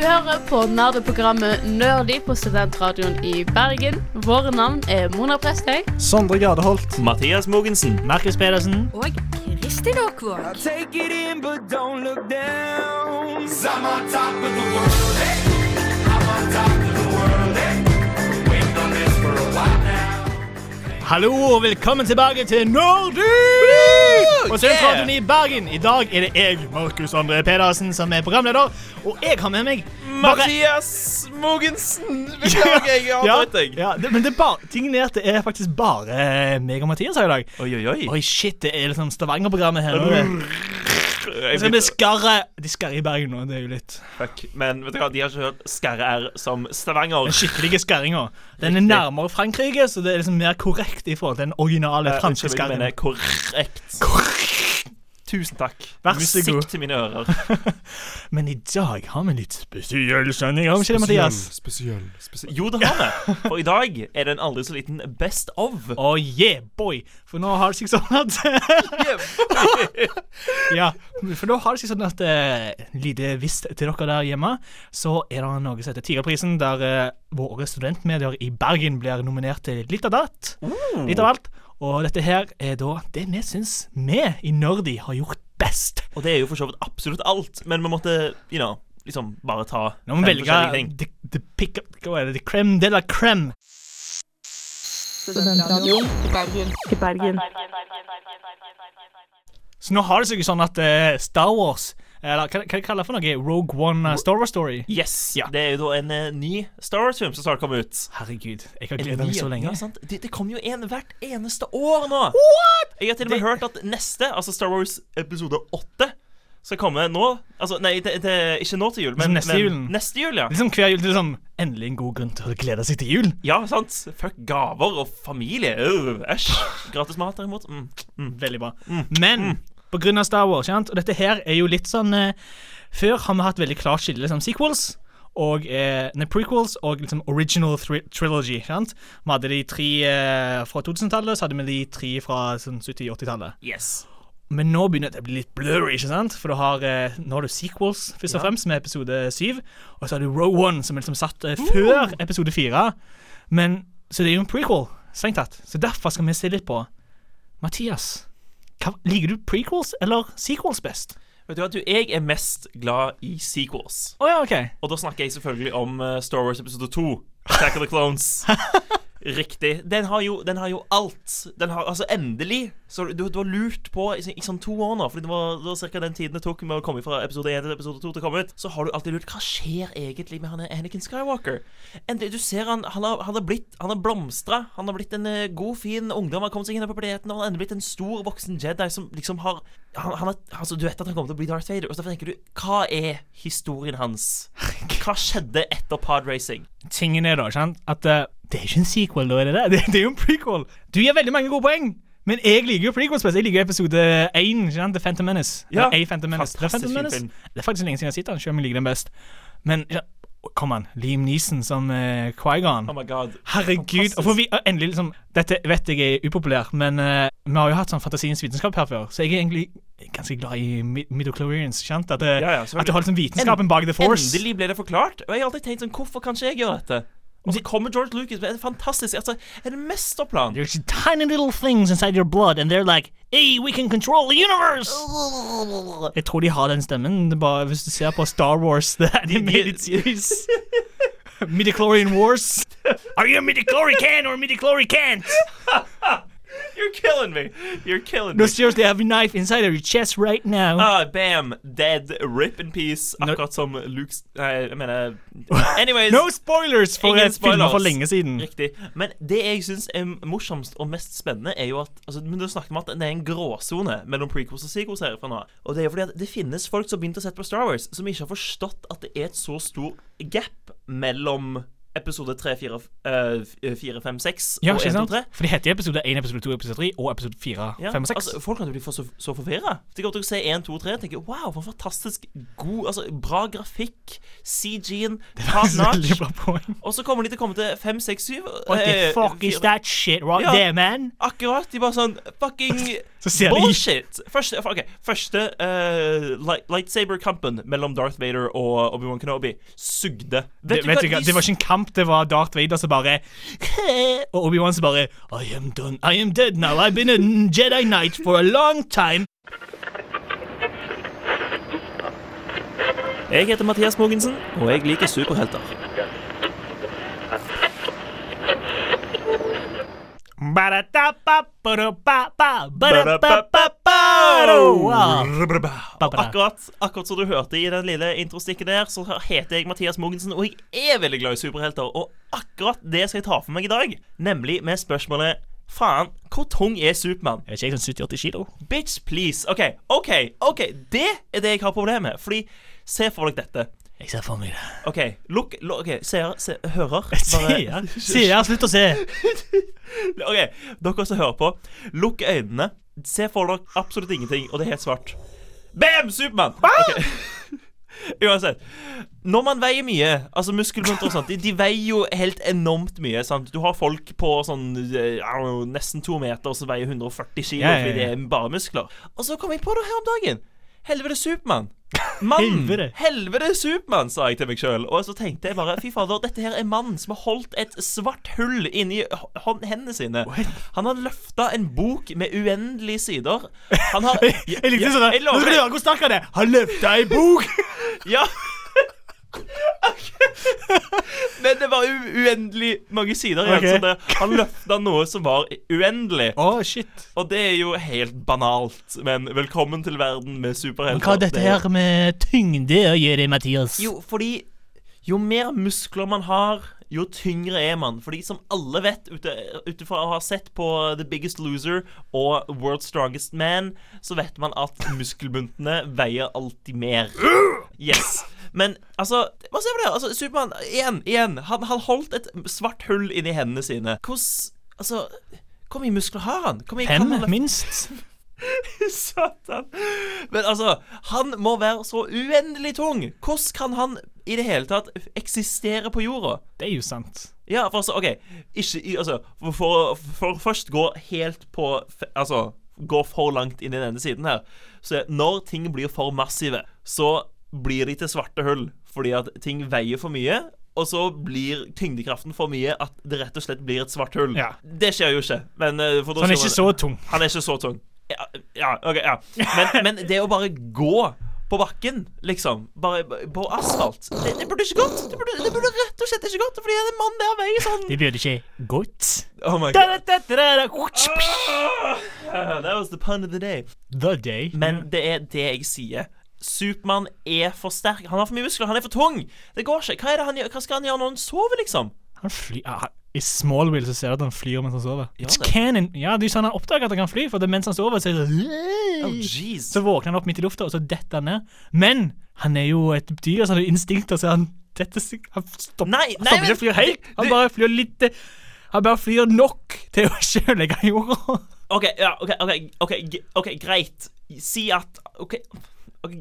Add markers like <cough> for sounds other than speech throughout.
hører på nerdeprogrammet Nerdy på Studentradioen i Bergen. Våre navn er Mona Prestøy. Sondre Gardeholt. Mathias Mogensen. Markus Pedersen. Og Kristin Aakvåg. Hallo og velkommen tilbake til Nordy! På Studentradioen i Bergen. I dag er det jeg, Markus André Pedersen, som er programleder. Og jeg har med meg bare Mathias Mogensen. <laughs> Beklager, jeg ja, avbrøt deg. ja, det, Men det er bare, tingen er at det er faktisk bare meg og Mathias her i dag. Oi, oi, oi. Oi, shit, det er liksom Stavanger-programmet her. nå. Jeg bli begynte- skarre. De skarrer i Bergen nå, det er jo litt Fuck. Men vet du hva, de har ikke hørt skarre R som Stavanger. Den skikkelige skarringa. Den er nærmere Frankrike, så det er liksom mer korrekt i forhold til den originale franske skarren. Korrekt. korrekt. Tusen takk. Vær så Musikk god. til mine ører. <laughs> Men i dag har vi litt spesiell sending, har vi ikke det, Mathias? Spesiell, spesiell. Jo, det har vi. <laughs> For i dag er det en aldri så liten Best of. Oh yeah, boy! For nå har det seg sånn at <laughs> Ja, for nå har det seg sånn at uh, Lite visst til dere der hjemme, så er det noe som heter Tigerprisen, der uh, våre studentmedier i Bergen blir nominert til litt av datt. Litt av alt. Og dette her er da det vi syns vi i Nerdy har gjort best. Og det er jo for så vidt absolutt alt, men vi måtte, you know, liksom bare ta Nå må vi velge the, the pick up, hva er det, the creme de la creme. Studentradioen i Bergen. I Bergen. Så nå har det seg jo sånn at uh, Star Wars Eller hva, hva kaller det for noe? Rogue One uh, Star Wars Story? Yes, Ja. Det er jo da en uh, ny Star Wars-film som snart kommer ut. Herregud, jeg har gleda meg så lenge. Ja, sant? Det, det kommer jo en hvert eneste år nå. What? Jeg har til og med Det- hørt at neste, altså Star Wars episode 8, skal komme nå. Altså, nei, det, det, ikke nå til jul, men Liksom neste men julen. Neste jul, ja. Liksom hver jul liksom endelig en god grunn til å glede seg til jul. Ja, sant. Fuck gaver og familie. Æsj. Gratis mat, derimot. Mm. Mm. Veldig bra. Men på grunn av Star Wars, sant? og dette her er jo litt sånn eh, Før har vi hatt veldig klart skille, liksom sequels. Og eh, nei, prequels og liksom original trilogy. sant? Vi hadde de tre eh, fra 2000-tallet, så hadde vi de tre fra sånn 70-80-tallet. Yes. Men nå begynner det å bli litt blurry, ikke sant? For har, eh, nå har du sequels, først og fremst, med episode 7. Og så har du Row One, som er liksom satt eh, før episode 4. Men, så det er jo en prequel, strengt tatt. Så derfor skal vi se litt på Mathias, hva, liker du prequels eller sequels best? Vet du hva, du, Jeg er mest glad i sequels. Å ja, OK. Og da snakker jeg selvfølgelig om eh, Star Wars episode 2. Attack of the Clones. <laughs> Riktig. Den har jo, den har jo alt. Den har, altså Endelig. Så du, du har lurt på i, i sånn to år nå, Fordi det var, det var ca. den tiden det tok med å komme fra episode 1 til episode 2 til å komme ut. Så har du alltid lurt Hva skjer egentlig med han Anakin Skywalker? Endelig, Du ser han Han har, han har blitt Han har blomstra. Han har blitt en eh, god, fin ungdom. Han har kommet seg inn på planeten, og han har endelig blitt en stor, voksen Jedi som liksom har han, han altså, Du vet at han kommer til å bli Darth Vader, og så tenker du Hva er historien hans? Hva skjedde etter podracing? Tingen er da, ikke sant, at eh, det er ikke en sequel, da, er det det? Det, det er jo en prequel. Du gir veldig mange gode poeng. Men jeg liker jo prequels best. Jeg liker jo episode 1, ikke sant? The Phantom Menace. Ja, Eller A Phantom Menace. The Phantom Menace. Det er faktisk lenge siden jeg har sett den, selv om jeg liker den best. Men ja, kom an, Liam Neeson som uh, Qui-Gon. Oh my god. Herregud. Og for vi, endelig liksom Dette vet jeg er upopulært, men uh, vi har jo hatt sånn fantasiens vitenskap her før, så jeg er egentlig ganske glad i mi- midichlorians. At, uh, Ja, ja, at du har liksom vitenskapen bak The Force. Endelig ble det forklart. Og jeg har alltid tenkt sånn Hvorfor kan ikke jeg gjøre dette? Og så kommer George Lucas med en fantastisk altså, En mesterplan. There's tiny little things inside your blood, and they're like, hey, we can control the universe! <laughs> Jeg tror de har den stemmen, bare hvis du ser på Star Wars, <laughs> the animated series. Midichlorian Wars. <laughs> Are you a midichlorian or midichlorian? You're killing me. You're killing No, me. seriously, I have a knife inside of your chest right now. Ah, bam. Dead. Rip in peace. No- Akkurat som Luke's Nei, jeg mener <laughs> Anyways. No spoilers for en et filmer for lenge siden. Riktig. Men det jeg syns er morsomst og mest spennende, er jo at altså, men Du snakket om at det er en gråsone mellom prequels og sequels her fra nå. Og det er fordi at det finnes folk som begynte å sette på Star Wars, som ikke har forstått at det er et så stor gap mellom episode 3, 4, uh, 4 5, 6 Ja, og 1, 2, 3. For de heter episode 1, episode 2, episode 3 og episode 4, Ja, 5 og 6. altså, folk kan jo bli for så, så forvirra. De går til å se 1, 2, 3 og tenker Wow, for fantastisk god Altså, bra grafikk. CG-en. <laughs> Top notch. Og så kommer de til å komme til 5, 6, 7 What the fuck fuck is that shit right Ja. there, man? Akkurat. De bare sånn Fucking <laughs> Bullshit! Første, okay, første uh, light, lightsaber-kampen mellom Darth Vader og Obi-Wan Kenobi sugde. Vet du vet hva? du hva, De det var ikke en kamp, det var Darth Vader som bare <laughs> Og Obi-Wan som bare I am done. I am dead now. I've been a Jedi Knight for a long time. Jeg heter Mathias Mogensen, og jeg liker superhelter. Akkurat, akkurat som du hørte i den lille introstikket der, så heter jeg Mathias Mogensen, og jeg er veldig glad i superhelter. Og akkurat det skal jeg ta for meg i dag, nemlig med spørsmålet Faen, hvor tung er Supermann? Jeg vet ikke, sånn 70-80 kilo. Bitch, please. OK, OK, ok det er det jeg har problemer med. Fordi, se for dere dette. Jeg ser for meg det. OK, lukk luk, okay, seer, se, hører. Seer? slutt å se. <laughs> OK, dere som hører på, lukk øynene. Se for dere absolutt ingenting, og det er helt svart. Bam! Supermann! Okay. <laughs> Uansett. Når man veier mye, altså muskelbunter og sånt, de, de veier jo helt enormt mye. sant? Du har folk på sånn eh, know, nesten to meter som veier 140 kilo fordi det er bare muskler. Og så kom jeg på det her om dagen. Helvete Supermann. Mann! Helvete. Supermann, sa jeg til meg sjøl. Og så tenkte jeg bare fy fader, dette her er mannen som har holdt et svart hull inni hendene sine. Han har løfta en bok med uendelige sider. Han har <laughs> Jeg likte sånn jeg Nå skal du høre hvor sterk han er. Han løfta ei bok. <laughs> Ja. Men det var u uendelig mange sider igjen. Ok. Så det, han løfta noe som var uendelig. Oh, shit. Og det er jo helt banalt. Men velkommen til verden med superhelter. Hva har dette er- her med tyngde å gjøre, Mathias? Jo, fordi jo mer muskler man har, jo tyngre er man. Fordi som alle vet, ut ifra å ha sett på The Biggest Loser og World's Strongest Man, så vet man at muskelbuntene veier alltid mer. Yes. Men altså, hva ser på det. Altså, Supermann, igjen, igjen. Han, han holdt et svart hull inni hendene sine. Hvordan Altså, hvor mye muskler har han? Hvor mye kan Fem, minst. <laughs> Satan. Men altså, han må være så uendelig tung. Hvordan kan han i det hele tatt eksistere på jorda? Det er jo sant. Ja, for altså, OK Ikke Altså, for, for, først gå helt på Altså, gå for langt inn i denne siden her. Så når ting blir for massive, så blir de til svarte hull fordi at ting veier for mye. Og så blir tyngdekraften for mye at det rett og slett blir et svart hull. Ja. Det skjer jo ikke. Men, eh, Så han er ikke så tung. han er ikke så tung. Ja, ja ok, ja. Men, men det å bare gå på bakken, liksom, bare på asfalt Det, det burde ikke gått. Det burde, det burde rett og slett ikke gått, fordi en mann der veier sånn Det burde ikke gått. Oh my god. da, da, da. Ah, That was the pun of the day. The day. Men det er det jeg sier. Supermann er for sterk. Han har for mye muskler. Han er for tung. Det går ikke. Hva, er han? Hva skal han gjøre når han sover, liksom? Han flyr ah, I Smallwheel så ser du at han flyr mens han sover. It's det? canon. Ja, det er sånn han oppdager at han kan fly, for det mens han sover, så er det Oh, jeez. Så våkner han opp midt i lufta, og så detter han ned. Men han er jo et dyr, så han har instinkter, så han dette, Han stopper, Nei, nei, stopper ikke å fly helt. Han bare flyr litt Han bare flyr nok til å <laughs> ikke ødelegge jorda. OK, ja, ok, ok, ok, g- ok, greit. Si at OK. Ok,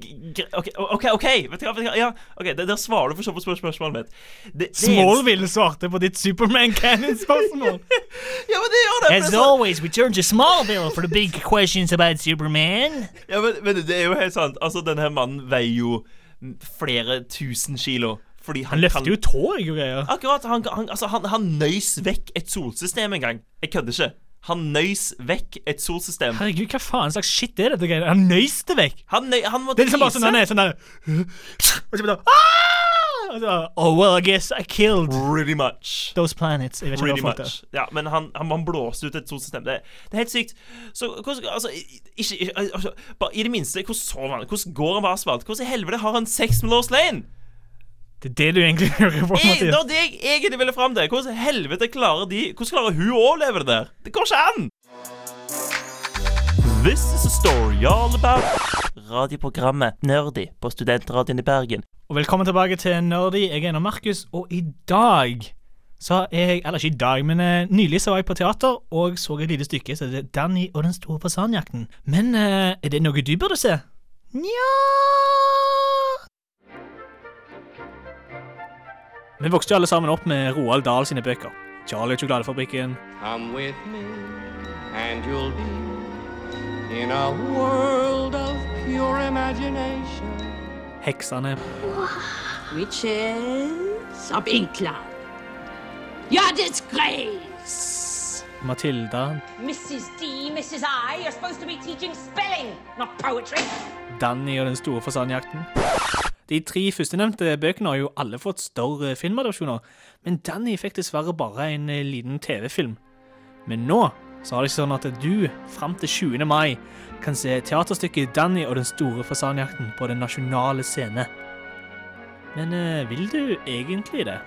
ok, ok, ok, vet du hva? Ja, ok, der, svarer du for så på spør- spørsmålet mitt. Det, det Smallville svarte på ditt Superman Cannon-spørsmål. <laughs> Ja, men det gjør det. As always, always, return to Smallville for the big questions about Superman. Ja, men, men det er jo helt sant. Altså, denne mannen veier jo flere tusen kilo. Fordi han, Han løfter kan, jo tog og greier. Akkurat. Han, han, altså, han, han nøys vekk et solsystem en gang. Jeg kødder ikke. Han nøys vekk et solsystem. Herregud, hva faen slags shit er dette greiene? Han nøyste vekk. Han, nøy, han måtte Det er liksom bare sånn han er sånn der <laughs> Og så bare «Ah!» Og så, Oh, well, I guess I killed Pretty much. those planets. Jeg vet ikke Pretty hva folk much. Ja, men han, han, han blåste ut et solsystem. Det, det er helt sykt. Så hvordan, altså, ikke, ikke altså, bare, I det minste, hvordan sover han? Hvordan går han på asfalt? Hvordan i helvete har han sex med Lost Lane? Det er det du egentlig hører på, Mathias. det var det jeg egentlig ville fram til. Hvordan helvete klarer de Hvordan klarer hun å overleve det der? Det går ikke an! This is a story all about Radioprogrammet Nerdy på Studentradioen i Bergen. Og velkommen tilbake til Nerdy. Jeg er Einar Markus, og i dag så er jeg Eller ikke i dag, men eh, nylig så var jeg på teater og så et lite stykke. Så det er Danny og den store fasanjakten. Men eh, er det noe du burde se? Nja Vi vokste jo alle sammen opp med Roald Dahl sine bøker. Charlie og sjokoladefabrikken. Come with me, and you'll be In a world of pure imagination. Heksene. Witches of England. Your disgrace. Matilda. Mrs. D, Mrs. I, you're supposed to be teaching spelling, not poetry. Danny og den store fasanjakten. De tre førstenevnte bøkene har jo alle fått større filmadopsjoner, men Danny fikk dessverre bare en eh, liten TV-film. Men nå så har det sånn at du fram til 20. mai kan se teaterstykket Danny og den store fasanjakten på den nasjonale scene. Men eh, vil du egentlig det?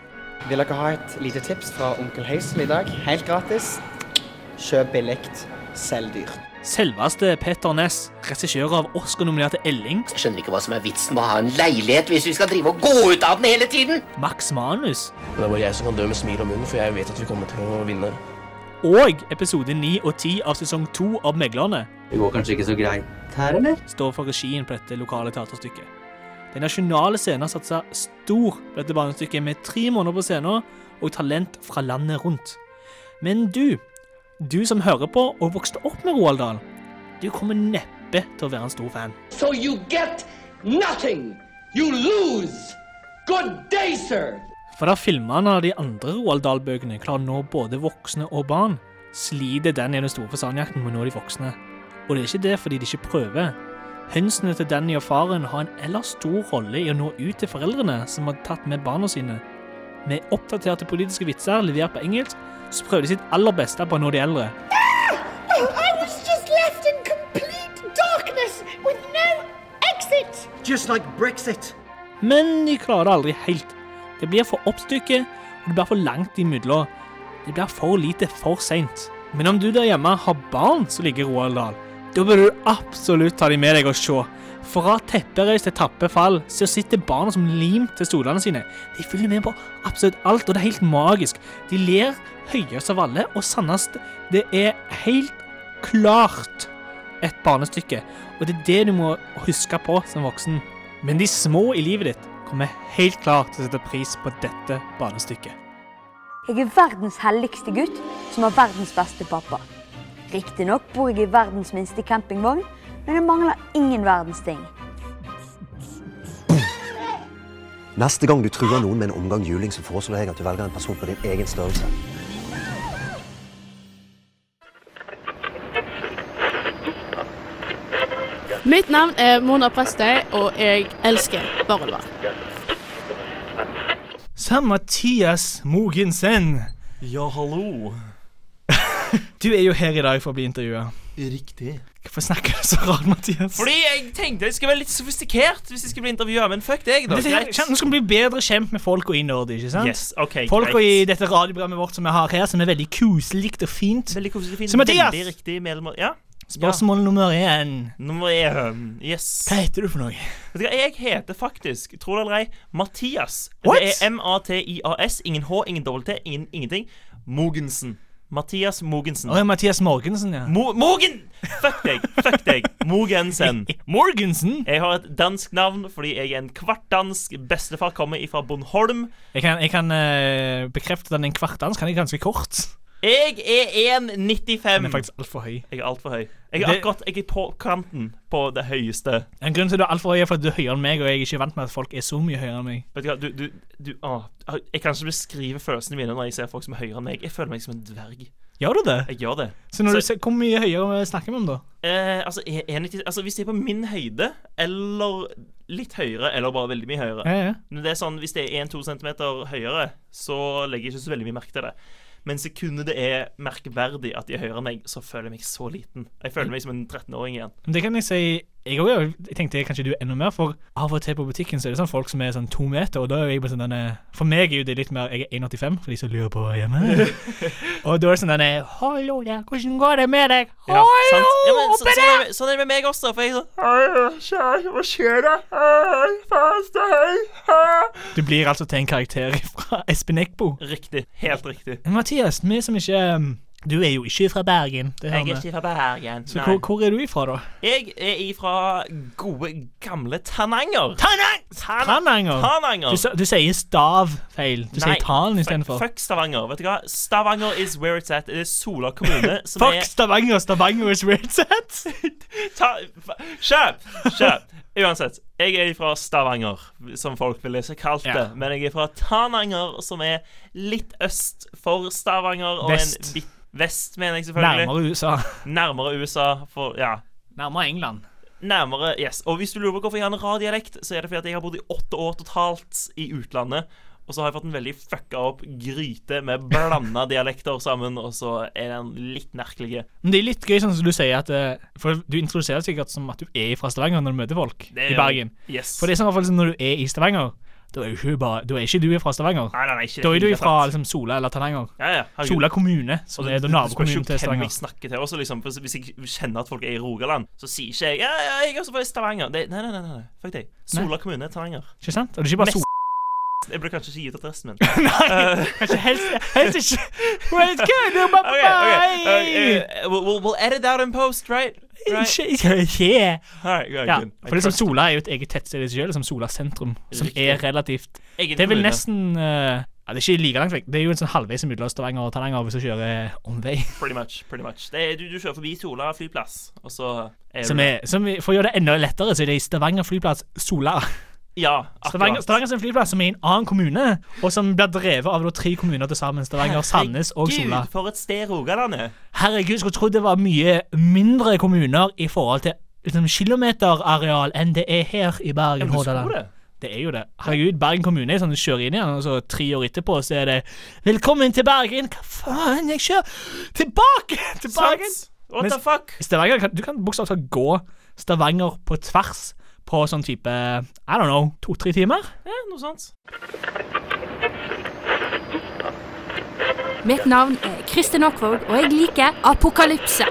Vil dere ha et lite tips fra onkel Hazel i dag? Helt gratis. Kjøp billig, selg dyrt. Selveste Petter Ness, regissør av Oscar-nominerte Elling, Jeg skjønner ikke hva som er vitsen med å ha en leilighet hvis vi skal drive og gå ut av den hele tiden. Max Manus Det er bare jeg som kan dø med smil om munnen, for jeg vet at vi kommer til å vinne. og episode 9 og 10 av sesong 2 av Meglerne Det går kanskje ikke så greit her, eller? står for regien på dette lokale teaterstykket. Den nasjonale scenen satsa stor på dette banestykket med tre måneder på scenen og talent fra landet rundt. Men du, du som hører på og vokste opp med Roald Dahl, du kommer neppe til å være en stor fan. So you get nothing. You lose. Good day, sir. For da filmene av de andre Roald Dahl-bøkene klarer nå både voksne og barn, sliter Danny og den store fasanjakten med å nå de voksne. Og det er ikke det fordi de ikke prøver. Hønsene til Danny og faren har en ellers stor rolle i å nå ut til foreldrene som har tatt med barna sine. Med oppdaterte politiske vitser levert på engelsk, så prøvde de sitt aller beste på å nå de eldre. I was just left in complete darkness with no exit. Just like Brexit. Men de klarer det aldri helt. Det blir for oppstykket, og det blir for langt imellom. Det blir for lite for seint. Men om du der hjemme har barn som ligger i Roald Dahl, da bør du absolutt ta dem med deg og se. Fra tepperøys til tappefall så sitter barna som lim til stolene sine. De følger med på absolutt alt, og det er helt magisk. De ler høyest av alle, og sannest, det er helt klart et barnestykke. Og det er det du må huske på som voksen. Men de små i livet ditt kommer helt klart til å sette pris på dette barnestykket. Jeg er verdens helligste gutt som har verdens beste pappa. Riktignok bor jeg i verdens minste campingvogn, men det mangler ingen verdens ting. Neste gang du truer noen med en omgang juling, så foreslår jeg at du velger en person på din egen størrelse. Mitt navn er Mona Prestøy, og jeg elsker Barolvar. Sam Mathias Mogensen, Ja, hallo. <laughs> du er jo her i dag for å bli intervjua. Riktig. Hvorfor snakker du så rart, Mathias? Fordi jeg tenkte jeg skulle være litt sofistikert hvis jeg skulle bli intervjua, men fuck deg, da. Men det, Greit. Nå skal vi bli bedre kjent med folka i Nerd, ikke sant? Yes, ok, Folka i dette radioprogrammet vårt som vi har her, som er veldig koselig og fint. Veldig koselig, fint. Så Mathias! Veldig riktig medlem... Ja. Spørsmål nummer én. Nummer én. Yes. Hva heter du for noe? Vet du hva, jeg heter faktisk, tro det eller ei, Mathias. What? Det er M-A-T-I-A-S. Ingen H, ingen dobbelt T, ingen ingenting. Mogensen. Mathias Mogensen. Å, ja, Mathias Morgensen, ja. Mo Mogen! Fuck deg! Fuck deg! Mogensen. <laughs> Morgensen? Jeg har et dansk navn fordi jeg er en kvartdansk. Bestefar kommer ifra Bornholm. Jeg kan, jeg kan uh, bekrefte den en kvartdansk. Han er ganske kort. Jeg er 1,95. Den er faktisk altfor høy. Jeg er altfor høy. Jeg er Det- akkurat jeg er på kanten på det høyeste. En grunn til at du er altfor høy, er fordi du er høyere enn meg, og jeg er ikke vant med at folk er så mye høyere enn meg. Vet du hva, du, du, du å, Jeg kan ikke beskrive følelsene mine når jeg ser folk som er høyere enn meg. Jeg føler meg som en dverg. Gjør du det? Jeg gjør det. Så når du ser, hvor mye høyere snakker vi om, da? Eh, altså, er 90 altså, hvis det er på min høyde, eller litt høyere, eller bare veldig mye høyere Ja, ja. Men det er sånn, Hvis det er 1-2 cm høyere, så legger jeg ikke så veldig mye merke til det. Men sekundet det er merkverdig at de er høyere enn meg, så føler jeg meg så liten. Jeg føler meg som en 13-åring igjen. Det kan jeg si Jeg, også, jeg tenkte kanskje du er enda mer, for av og til på butikken så er det sånn folk som er sånn to meter, og da er jeg bare sånn denne For meg er jo det litt mer Jeg er 1,85, for de som lurer på hjemme. <laughs> og da er det sånn denne Hallo der, hvordan går det med deg? Ja, Hallo? Ja, men, så, sånn, der! er det, sånn er det med meg også. For jeg er sånn Hva skjer da? Du blir altså til en karakter <laughs> fra Espen Eckbo. Riktig. Helt riktig. Mathias, vi som ikke um, Du er jo ikke fra Bergen. Det Jeg er ikke fra Bergen. Så hvor, hvor er du ifra, da? Jeg er ifra gode, gamle Tananger. Tanang! Tananger. Tananger. Du, du sier stav feil. Du sier tan fuck- istedenfor. Fuck Stavanger. Vet du hva? Stavanger is where it's at. Det er Sola kommune <laughs> som Fuck er Stavanger. Stavanger is where it's at. <laughs> Ta, Kjøp! Kjøp! Uansett, jeg er fra Stavanger, som folk ville så kalt det. Ja. Men jeg er fra Tananger, som er litt øst for Stavanger. Og Vest. En bit, vest, mener jeg selvfølgelig. Nærmere USA. Nærmere USA. For, ja. Nærmere England. Nærmere, yes. Og hvis du lurer på hvorfor jeg har en rar dialekt, så er det fordi at jeg har bodd i åtte år totalt i utlandet. Og så har jeg fått en veldig fucka opp gryte med blanda dialekter sammen, og så er den litt merkelig. Men det er litt gøy, sånn som du sier at eh, For du introduserer sikkert som at du er fra Stavanger når du møter folk Det i Bergen. Yes. For det er sånn i hvert fall som når du er i Stavanger, da er, ikke bare, da er ikke du fra Stavanger. Nei, nei, nei, ikke da er du fra liksom, Sola eller Tananger. Ja, ja. Sola kommune, som er nabokommunen til Stavanger. jeg snakker til også, liksom. Hvis jeg kjenner at folk er i Rogaland, så sier ikke jeg Ja, ja, jeg er også fra Stavanger. Det, nei, nei, nei, nei. Fuck deg. Sola kommune, Tananger. Ikke sant? Og det er ikke bare Sola. Jeg burde kanskje ikke gitt adressen min. <laughs> Nei, kanskje helst, helst ikke. Well, it's good, Bye-bye. <laughs> Okay, okay. bye. Uh, uh, we'll, we'll edit out in post, right? Right? Ikke, ikke. Alright, Ja, for liksom Sola er jo et eget tettsted i seg selv, som Sola sentrum, som er relativt Egen Det er vel nesten uh, Ja, det er ikke like langt vekk. Det er jo en sånn halvveis mellom Stavanger og Tananger hvis du kjører omvei. <laughs> Pretty much. pretty much det er, du, du kjører forbi Sola flyplass, og så er Som du er, som for å gjøre det enda lettere, så er det i Stavanger flyplass Sola. Ja, Stavanger. Stavanger sin flyplass som er i en annen kommune, og som blir drevet av tre kommuner til sammen. Stavanger, Sandnes og Sola. Herregud, for et sted Rogaland er. Herregud, skulle trodd det var mye mindre kommuner i forhold til liksom, kilometerareal enn det er her i Bergen. Ja, du det. Det er jo det. Herregud, Bergen kommune er sånn, du kjører inn igjen, og så tre år etterpå så er det 'Velkommen til Bergen'. Hva faen? Jeg kjører tilbake <laughs> til Bergen! What the fuck? Stavanger kan, du kan bokstavelig talt gå Stavanger på tvers på sånn type I don't know, to-tre timer. Ja, noe sånt. Mitt navn er Kristin Aakvåg, og jeg liker apokalypse.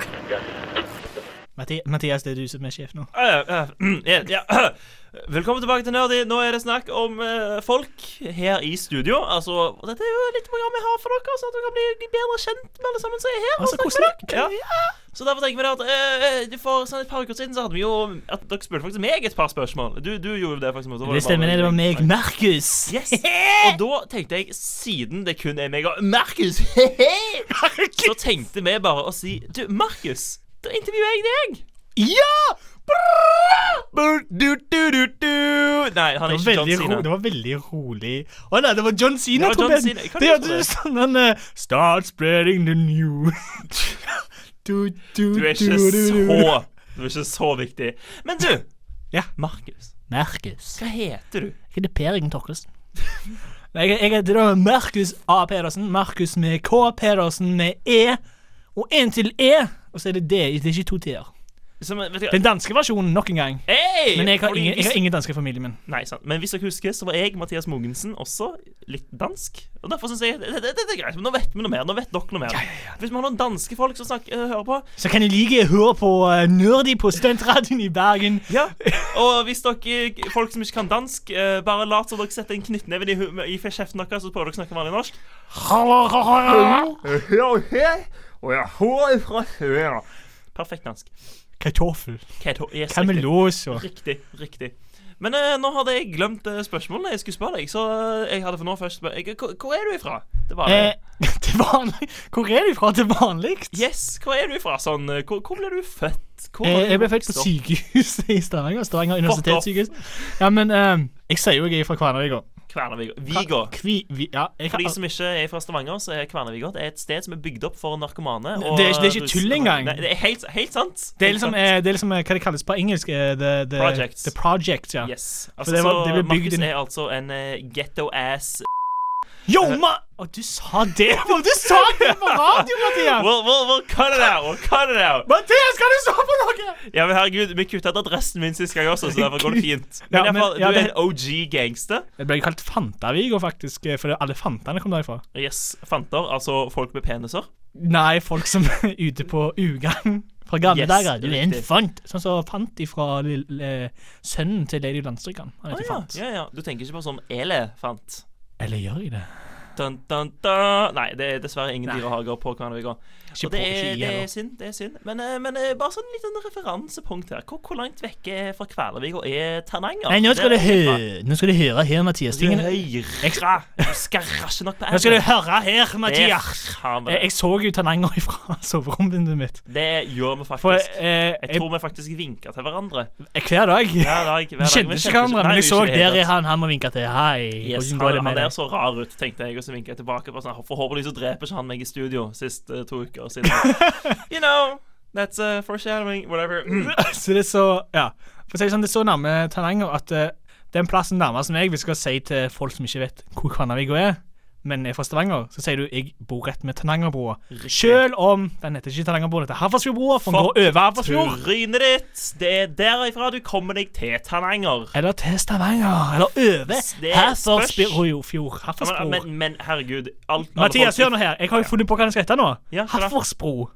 Matti- Mathias, det er du som er sjef nå. Uh, uh, ja, ja. <clears throat> <clears throat> Velkommen tilbake til Nerdy. Nå er det snakk om uh, folk her i studio. Altså, Dette er jo litt program vi har for dere, så at dere kan bli, bedre kjent med alle sammen som er her. og Altså, snakke med dere. Ja. Så derfor tenker vi at eh, du For sånn et par uker siden så hadde vi jo At dere spurte faktisk meg et par spørsmål. Du, du gjorde det, faktisk. Det stemmer, det var meg, Markus. Yes. <laughs> Og da tenkte jeg, siden det kun er meg og Markus <laughs> Så tenkte vi bare å si Du, Markus, da intervjuer jeg deg. Ja! Du, du, du, du. Nei, han er ikke John Cena. det var veldig rolig. Å nei, det var John Cena. Det var John. Cena. Det hørtes som den eh, Start spreading the news. <laughs> du, du, Du er ikke så Du er ikke så viktig. Men du, Ja. Markus, Markus. hva heter du? Jeg heter Per Ingen Torkelsen. <laughs> Jeg, jeg heter da Markus A. Pedersen. Markus med K. Pedersen med E. Og en til E. Og så er det det. Det er ikke to T-er. Som, vet du, Den danske versjonen nok en gang. hey! Men jeg har ingen, jeg har ingen danske i familien min. Nei, sant. Men hvis dere husker, så var jeg, Mathias Mogensen, også litt dansk. Og derfor syns jeg det, det, det, er greit. Men nå vet vi noe mer. Nå vet dere noe mer. Hvis vi har noen danske folk som snakker, øh, hører på Så kan de like høre på uh, Nerdy på Studentradioen i Bergen. <laughs> Ja. Og hvis dere folk som ikke kan dansk, uh, bare lat som dere setter en knyttneve i, i kjeften deres, så prøver dere å snakke vanlig norsk. Perfekt dansk. Kartoffel. Kato- yes, riktig. Kamelos og Riktig. riktig. Men eh, nå hadde jeg glemt eh, spørsmålene jeg skulle spørre deg, så eh, jeg hadde for nå først spør jeg, hvor, hvor er du ifra? Det var det. eh, <laughs> Til vanlig Hvor er du ifra til vanlig? Yes, hvor er du ifra? Sånn, eh, hvor, hvor ble du født? Hvor Eh, jeg ble født på sykehuset i Stavanger. Stavanger universitetssykehus. Ja, men eh, jeg sier jo jeg er fra Kværnervika. Kværnervik. Viga. Kvi, vi, ja, jeg For de som ikke er fra Stavanger, så er Kværnervik et sted som er bygd opp for narkomane. Det er ikke- det er ikke tull engang. Nei, det er helt, helt sant. det er liksom, sant. eh, det er liksom eh, hva det kalles på engelsk. eh, The, the, Projects. The project, ja. Yes. Altså, det var- det ble så bygd Markus er altså en uh, ghetto-ass Yo, ma! Å, du sa det! Du sa det på radio, Mathias! We'll, we'll, we'll cut it out. We'll cut it out. Mathias, kan du stå på noe?! Ja, men herregud, Vi kutta ut adressen min sist gang også, så derfor går det fint. Men Ja, i men- fall, ja, du er en OG gangster. Det ble kalt Fantavigo, faktisk, eh, fordi alle fantene kom derifra. Yes, Fanter, altså folk med peniser. Nei, folk som er <laughs> ute på ugagn fra gamle Yes, dager. Du er en fant. Sånn som fant ifra lille- sønnen til Lady Landstrykan. Han heter ja, Fant. ja, ja. Du tenker ikke på sånn elefant? Eller gjør jeg det? Dun, dun, dun. Nei, det er dessverre ingen dyrehager på Kværnervika. Og det er, det er synd. det er synd Men, eh, men eh, bare sånn liten referansepunkt her. Hvor, hvor langt vekke fra Kvelervik er Tananger? Nei, nå skal, du jeg nå skal du høre her, Mathias. Tingene- Ekstra. Du skal rasje nok på Nå skal du høre her, Mathias. Jeg, jeg så jo Tananger fra <laughs> soverommet mitt. Det gjør vi faktisk. For, eh, jeg tror vi faktisk vinker til hverandre. Hver dag. Hver dag, hver dag. kjente ikke hverandre, men jeg så der er han, han må vinke til. Hei. Yes, han, det med han er så rar ut, tenkte jeg, og så vinka jeg tilbake. Forhåpentligvis sånn, Forhåpentlig så dreper ikke han meg i studio sist eh, to uker siden. you know, that's uh, foreshadowing, whatever. Mm. så det er så Ja. For å si det sånn, det er så nærme Tananger at uh, den plassen nærmest Hvis jeg skal si til folk som ikke vet hvor Kvannavik er, men er fra Stavanger, så sier du jeg bor rett med Tanangerbrua. Selv om den heter ikke Tanangerbrua, den heter Hafrsfjordbrua, for den går over Hafrsfjord. Trynet ditt! Det er derifra du kommer deg til Tananger. Eller til Stavanger. Eller over Det er. Hafrsfjord. Men, men, men herregud alt, Mathias, hør nå her. Jeg har jo funnet på hva den skal hete nå. Ja? Hafrsbro.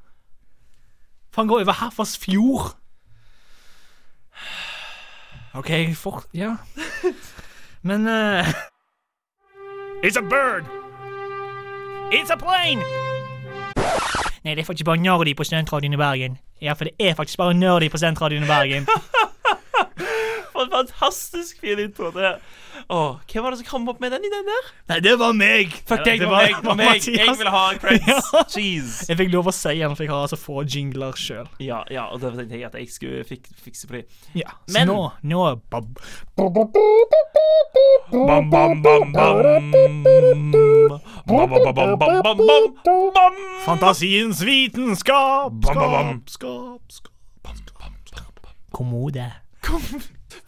For han går over Hafrsfjord. OK, for Ja. <laughs> Men eh, <laughs> It's a bird! It's a plane! Nei, det er faktisk bare nerdy på Studentradioen i Bergen. Ja, for det er faktisk bare nerdy på Studentradioen i Bergen. <laughs> En fantastisk fin intro. Det. Åh, hvem var det som kom opp med den ideen der? Nei, det var meg! Fuck deg, det var meg. Det var meg. Jeg vil ha creds. <laughs> Jeez. Jeg fikk lov å si den, for jeg har altså få jingler sjøl. Ja, ja, og da tenkte jeg at jeg skulle fik fikse på de. Ja, så Men- nå, nå Bam. Fantasiens vitenskap, skap, skap, skap. Kommode.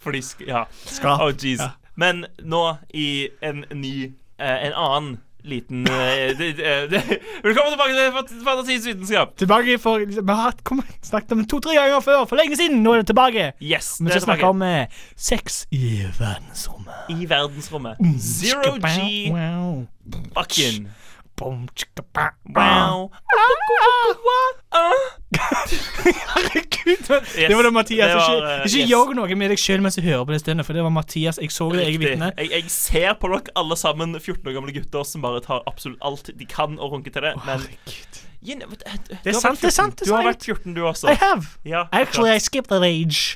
Fordi Ja. Skap. Oh, jeez. Ja. Men nå i en ny eh, En annen liten eh, Velkommen tilbake til Fant- Fantasiens vitenskap. Tilbake for Vi har snakket om det to-tre ganger før, for lenge siden. Nå er det tilbake. Yes, Vi skal snakke om eh, sex i verdensrommet. I verdensrommet. Mm. Zero G Wow. Wow. Herregud! det var det Mathias. ikke eh, ikke yes. noe med deg sjøl mens du hører på det stundet, for det var Mathias. Jeg så det, jeg er vitne. Jeg, jeg ser på dere alle sammen 14 år gamle gutter som bare tar absolutt alt de kan og runker til det. Men You know, uh, du Det er sant, det er sant, Du har vært 14, du også. I have. Ja, Actually, I skipped that age.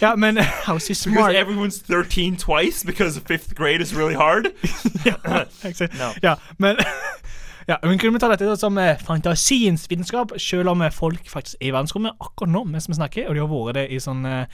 Ja, men <laughs> how's he smart? Because everyone's 13 twice because fifth grade is really hard. <laughs> ja, No. Ja, men <laughs> ja, men kunne ta dette som eh, fantasiens vitenskap, selv om eh, folk faktisk er i verdensrommet akkurat nå mens vi snakker, og de har vært det i sånn eh,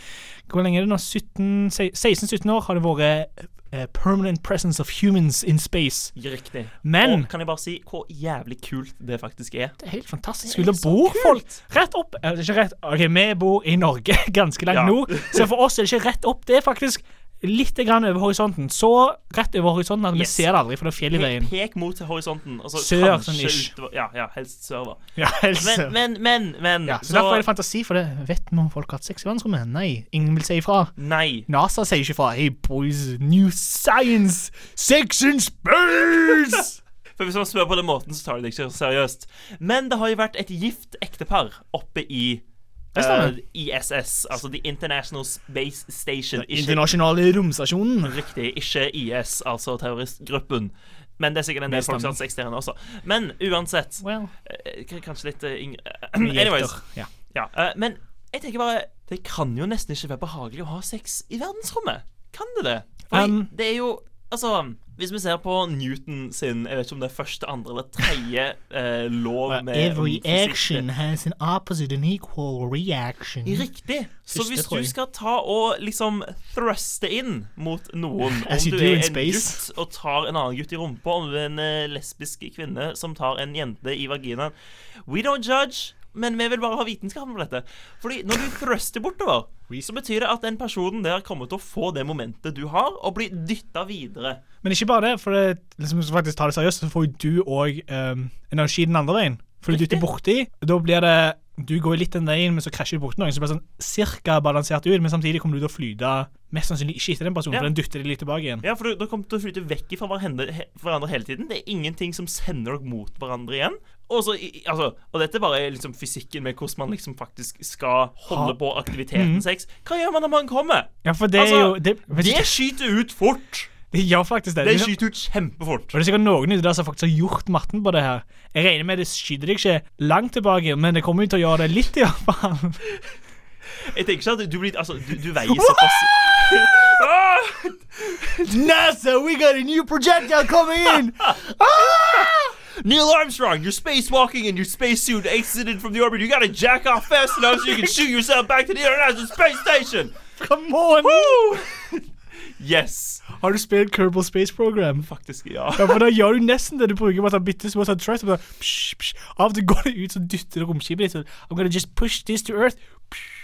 Hvor lenge er det nå? 16-17 år har det vært eh, permanent presence of humans in space. Riktig. Men Og kan jeg bare si hvor jævlig kult det faktisk er? det er helt fantastisk. Skulle bor folk rett opp eller, Ikke rett Ok, vi bor i Norge, <laughs> ganske langt Ja. nord, så for oss er det ikke rett opp. Det er faktisk litt grann over horisonten. Så rett over horisonten at vi ser det aldri, for det er fjell i veien. pek mot horisonten. Og så Sør, sånn ish. utover Ja, ja, helst sørover. Ja, helst sør. Men, men, men, men Ja, så, derfor er det fantasi, for det vet vi om folk har hatt sex i verdensrommet. Nei, ingen vil si ifra. Nei. NASA sier ikke ifra. Hey boys, new science! Sex in space! <laughs> For Hvis man spør på den måten, så tar de det ikke seriøst. Men det har jo vært et gift ektepar oppe i Stemmer. eh, ISS, altså The International Space Station. Ikke- Internasjonale romstasjonen. Riktig. Ikke IS, altså terroristgruppen. Men det er sikkert en del folk som har sex også. Men uansett Well. k- Kanskje litt eh, yngre <clears throat> Anyways. ja. Ja, men jeg tenker bare Det kan jo nesten ikke være behagelig å ha sex i verdensrommet. Kan det det? For Um, det er jo Altså, hvis vi ser på Newton sin Jeg vet ikke om det er første, andre eller tredje eh, lov med Every action has an opposite and equal reaction. Riktig. Så hvis du skal ta og liksom thruste inn mot noen <laughs> As Om du er en space. gutt og tar en annen gutt i rumpa, om du er en eh, lesbisk kvinne som tar en jente i vaginaen We don't judge, men vi vil bare ha vitenskapen på dette. Fordi når du thruster bortover, så betyr det at den personen der kommer til å få det momentet du har, og bli dytta videre. Men ikke bare det, for det, liksom, hvis du faktisk tar det seriøst, så får du òg um, energi den andre veien. For du dytter borti, da blir det Du går litt den veien, men så krasjer du borti noen, så det blir sånn cirka balansert ut, men samtidig kommer du til å flyte mest sannsynlig ikke etter den personen, Ja. for den dytter deg litt tilbake igjen. Ja, for du- du kommer til å flyte vekk fra hverandre, he, hverandre hele tiden. Det er ingenting som sender dere mot hverandre igjen. Og, så, altså, og dette bare er liksom fysikken med hvordan man liksom faktisk skal holde på aktiviteten Mhm. sex. Hva gjør man når man kommer? Ja, for det er Altså, jo det, Det skyter ut fort. <laughs> Det gjør faktisk det. Det skyter ut kjempefort. Og det er sikkert noen ute der som faktisk har gjort matten på det her. Jeg regner med det skyter deg ikke langt tilbake, men det kommer jo til å gjøre det litt, i hvert fall. <laughs> Jeg tenker ikke at du blir Altså, du, du veier såpass <laughs> NASA, we got a new projectile coming in! Neil Armstrong, you're spacewalking in your spacesuit exited from the orbit. You gotta jack off fast enough so you can shoot yourself back to the International Space Station. Come on! Woo! <laughs> Yes. Har du spilt Kerbal Space Program? Faktisk, ja. Ja, for Da gjør du nesten det du bruker. Sånn bitte små sånn thrust, og bare psh, psh. Av og til går det ut, så dytter det romskipet ditt. sånn I'm gonna just push this to earth.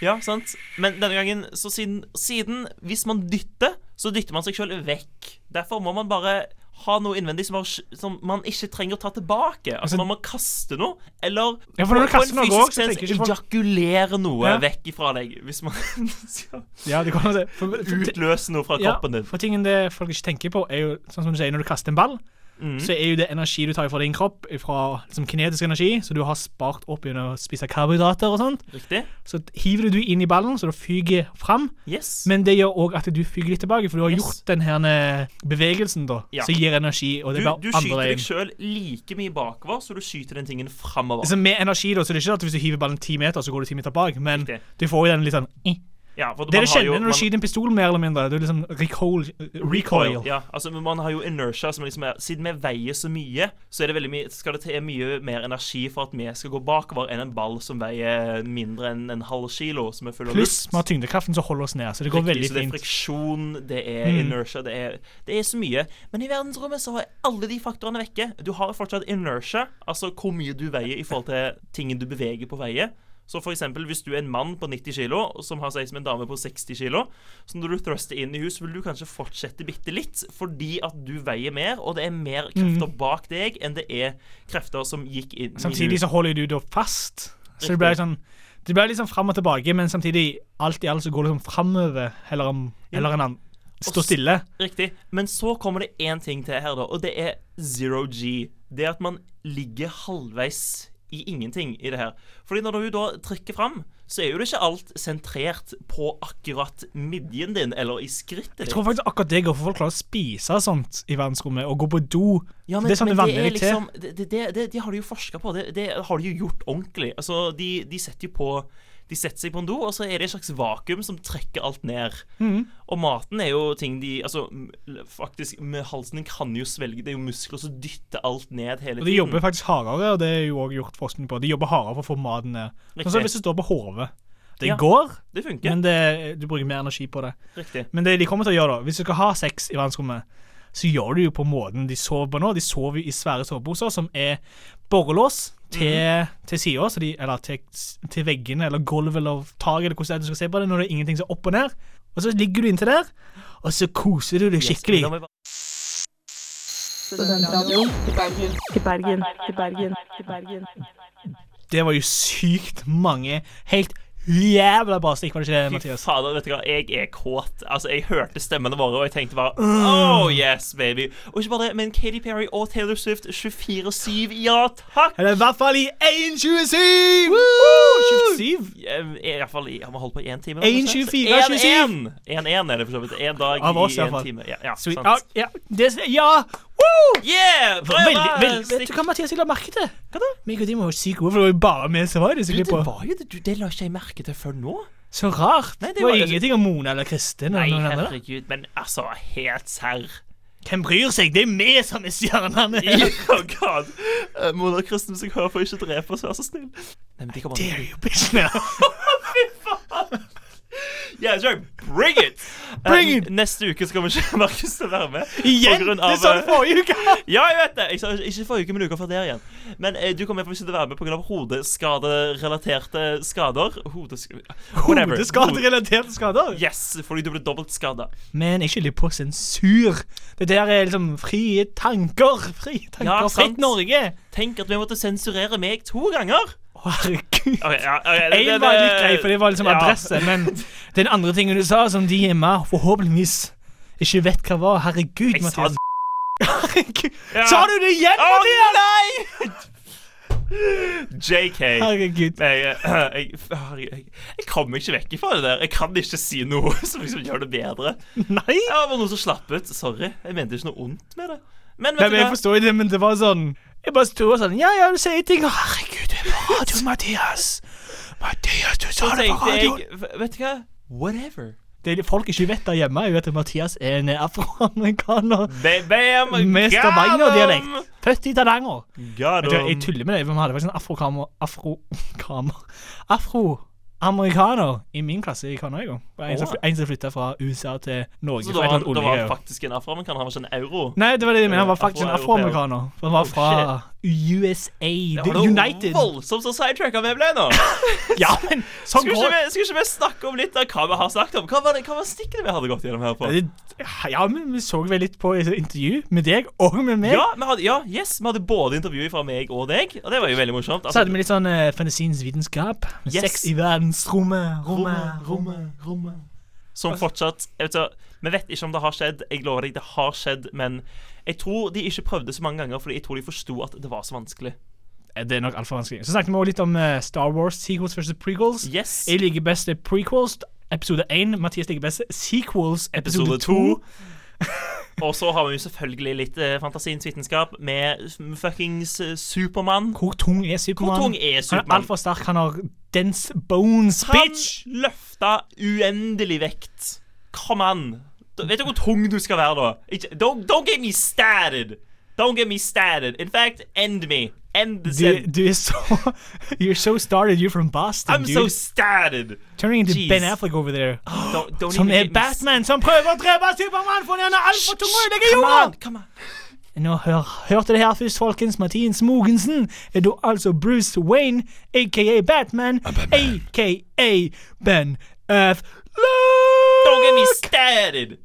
Ja, sant. Men denne gangen, så siden, siden Hvis man dytter, så dytter man seg sjøl vekk. Derfor må man bare ha noe innvendig som, har, som man ikke trenger å ta tilbake. Altså, man må kaste noe, eller Ja, for når du kaster noe også, sens folk- ejakulere noe Ja. vekk ifra deg. Hvis man <laughs> skal Ja, det kan det. For, for, utløse noe fra kroppen din. for tingen det folk ikke tenker på, er jo sånn som du sier, når du kaster en ball, Mhm. så er jo det energi du tar fra din kropp, fra liksom, kinetisk energi, så du har spart opp gjennom å spise karbohydrater og sånt. Riktig. Så hiver du inn i ballen, så det fyker fram. Yes. Men det gjør òg at du fyker litt tilbake, for du har Yes. gjort den her eh, bevegelsen da, Ja. som gir energi, og det Du, du skyter deg sjøl like mye bakover, så du skyter den tingen framover. Altså med energi, da, så det er ikke at hvis du hiver ballen ti meter, så går du ti meter bak, men Riktig. du får jo den litt sånn. Ja, du kjenner jo- når man- du skyter en pistol, mer eller mindre, det er liksom recoil. recoil. Ja, altså men Man har jo inertia som liksom er Siden vi veier så mye, så er det veldig mye skal det til mye mer energi for at vi skal gå bakover enn en ball som veier mindre enn en halv kilo, som er full av Pluss vi har tyngdekraften som holder oss ned, så det går Riktig, veldig så det er friksjon, det er Mm. inertia, det er, det er så mye. Men i verdensrommet så er alle de faktorene vekke. Du har fortsatt inertia, altså hvor mye du veier i forhold til tingen du beveger på veier. Så for eksempel, hvis du er en mann på 90 kilo som har sex med en dame på 60 kilo, så når du thruster inn i hus, vil du kanskje fortsette bitte litt, fordi at du veier mer, og det er mer krefter Mm. bak deg enn det er krefter som gikk inn Samtidig så holder du da fast. Så det Riktig. blir sånn Det blir litt sånn fram og tilbake, men samtidig alt i alt så går det sånn framover heller, om- heller enn an- stå stille. Riktig. Men så kommer det én ting til her, da, og det er zero G. Det at man ligger halvveis i ingenting i det her. Fordi når du da trykker fram, så er jo det ikke alt sentrert på akkurat midjen din eller i skrittet ditt. Jeg tror faktisk akkurat det går for folk klarer å spise sånt i verdensrommet, og gå på do. Ja, men, det er sånn det er til. liksom det, det, det, det, har de jo forska på. Det, det har de jo gjort ordentlig. Altså, de, de setter jo på De setter seg på en do, og så er det et slags vakuum som trekker alt ned. Mm. Og maten er jo ting de Altså, faktisk, med halsen kan jo svelge. Det er jo muskler som dytter alt ned hele tiden. Og de jobber faktisk hardere, og det er jo også gjort forskning på. De jobber hardere for å få maten ned. Sånn som hvis du står på hodet. Det Ja, går, det men det, du bruker mer energi på det. Riktig. Men det de kommer til å gjøre, da Hvis du skal ha sex i verdensrommet, så gjør du jo på måten de sover på nå. De sover jo i svære soveposer som er borrelås til, til sida, eller til, til veggene eller gulvet eller taket, eller hvordan det du skal se på det, når det er ingenting som er opp og ned. Og så ligger du inntil der, og så koser du deg skikkelig. Studentradioen i Bergen. til Bergen. til Bergen. Det var jo sykt mange helt jævla bra stikk, var det ikke det, Fy Mathias? fader, vet du hva, jeg er kåt. Altså, Jeg hørte stemmene våre, og jeg tenkte bare Oh yes, baby. Og ikke bare det, men Katy Perry og Taylor Swift 24-7, ja takk! Eller i hvert fall i 1.27! 27? Ja, I hvert fall i Har vi holdt på i én time? 1.24, 27. 1-1 er det for så vidt. Én dag i én en time. Ja, ja, sant. Ja, ja, det, ja. Woo! Yeah! Prøv Veldig, veldig, vet du hva Mathias jeg la merke til? Hva da? Meg og de var jo sykt gode, for det var jo bare vi som var i disse Du, det klippene. var jo det, du, det la ikke jeg merke til før nå. Så rart. Nei, det det var var- ingenting om Mona eller Kristin. Nei, eller noen andre. herregud, men altså, helt serr. Hvem bryr seg? Det er vi som er stjernene. <laughs> Oh god. Uh, Mona Kristin, hvis jeg hører på, ikke drepe oss, vær så snill. Nei, men de kommer Dare you, bitch. <laughs> Yeah, sure. Bring it! <laughs> Bring it! Neste uke skal vi ikke Markus til å være med. Igjen? Av, Det sa du eh, forrige uke. <laughs> Ja, jeg vet det. Jeg sa ikke forrige uke, men uka før der igjen. Men eh, du kommer ikke til å være med pga. hodeskaderelaterte skader. Hodesk whatever. Hodeskaderelaterte skader? Yes, fordi du ble dobbelt skada. Men ikke litt på sensur. Det der er liksom frie tanker. Frie tanker. Ja, Fritt. Norge. Tenk at vi måtte sensurere meg to ganger. Herregud. Ja, En var litt grei, for det var liksom ja. adresse, men den andre tingen du sa, som de hjemme forhåpentligvis ikke vet hva var Herregud, Jeg sa Mathias. Herregud. Ja. Sa du det igjen, oh, Mathias? nei! JK. Herregud. Jeg, <clears throat> jeg, jeg, jeg, jeg kommer ikke vekk fra det der. Jeg kan ikke si noe <laughs> som liksom gjør det bedre. Nei. Det var noe som slapp ut. Sorry. Jeg mente ikke noe ondt med det. Men Nei, vet men du jeg forstår det, men det var sånn Jeg bare sto og sånn Ja, ja, du sier ting. Herregud, det på radio, Mathias. Mathias, du sa det på tenkte radio. jeg Vet du hva? Whatever. Det folk ikke vet der hjemme, er jo at Mathias er en afroamerikaner med Stavanger-dialekt. Født i Tananger. Jeg tuller med det. Vi hadde faktisk en afrokamer Afrokamer Afroamerikaner i min klasse i Canada en gang. En som, flytta fra USA til Norge. Så da var, da var han faktisk en afroamerikaner? Han var ikke en euro? Nei, det var det jeg mener. Han var faktisk en afroamerikaner. Han var Oh, fra USA. Det var United. voldsomt så sidetracka vi ble nå. <laughs> Ja, men sånn Skulle går ikke, vi, skulle ikke vi snakke om litt av hva vi har snakket om? Hva var, det, hva var stikkene vi hadde gått gjennom her på? Ja, men vi så vel litt på intervju med deg og med meg. Ja, vi hadde, ja, yes, vi hadde både intervju fra meg og deg, og det var jo veldig morsomt. Altså, Så hadde vi litt sånn uh, fantasiens vitenskap. Yes. Sex i verdensrommet. Rommet, rommet, rommet. Som fortsatt jeg vet, Vi vet ikke om det har skjedd. Jeg lover deg, det har skjedd. Men jeg tror de ikke prøvde så mange ganger, fordi jeg tror de forsto at det var så vanskelig. Eh, Det er nok altfor vanskelig. Så snakket vi også litt om eh, Star Wars sequels versus prequels. Yes. Jeg liker best prequels, episode 1. Mathias liker best sequels, episode Episode 2. to. <laughs> Og så har vi jo selvfølgelig litt eh, fantasiens vitenskap med fuckings eh, Supermann. Hvor tung er Supermann? Hvor tung er Han er Supermann? altfor sterk. Han har dense bones, Han bitch! løfta uendelig vekt. Come on. Da- Vet du hvor tung du skal være da? Ikke, don't, don't get me started. Don't get me started. In fact, end me. End the Du, sentence. du er så <laughs> You're so started. You're from Boston, I'm dude. so started. Turning into Jeez. Ben Affleck over there. <gasps> Don't, don't Som even er Batman, som prøver å drepe Supermann fordi han er altfor tung å ødelegge Come jorda! come on. Nå hør, hørte det her først, folkens. Mathias Mogensen er da altså Bruce Wayne, aka Batman, aka Ben Affleck. Don't get me started.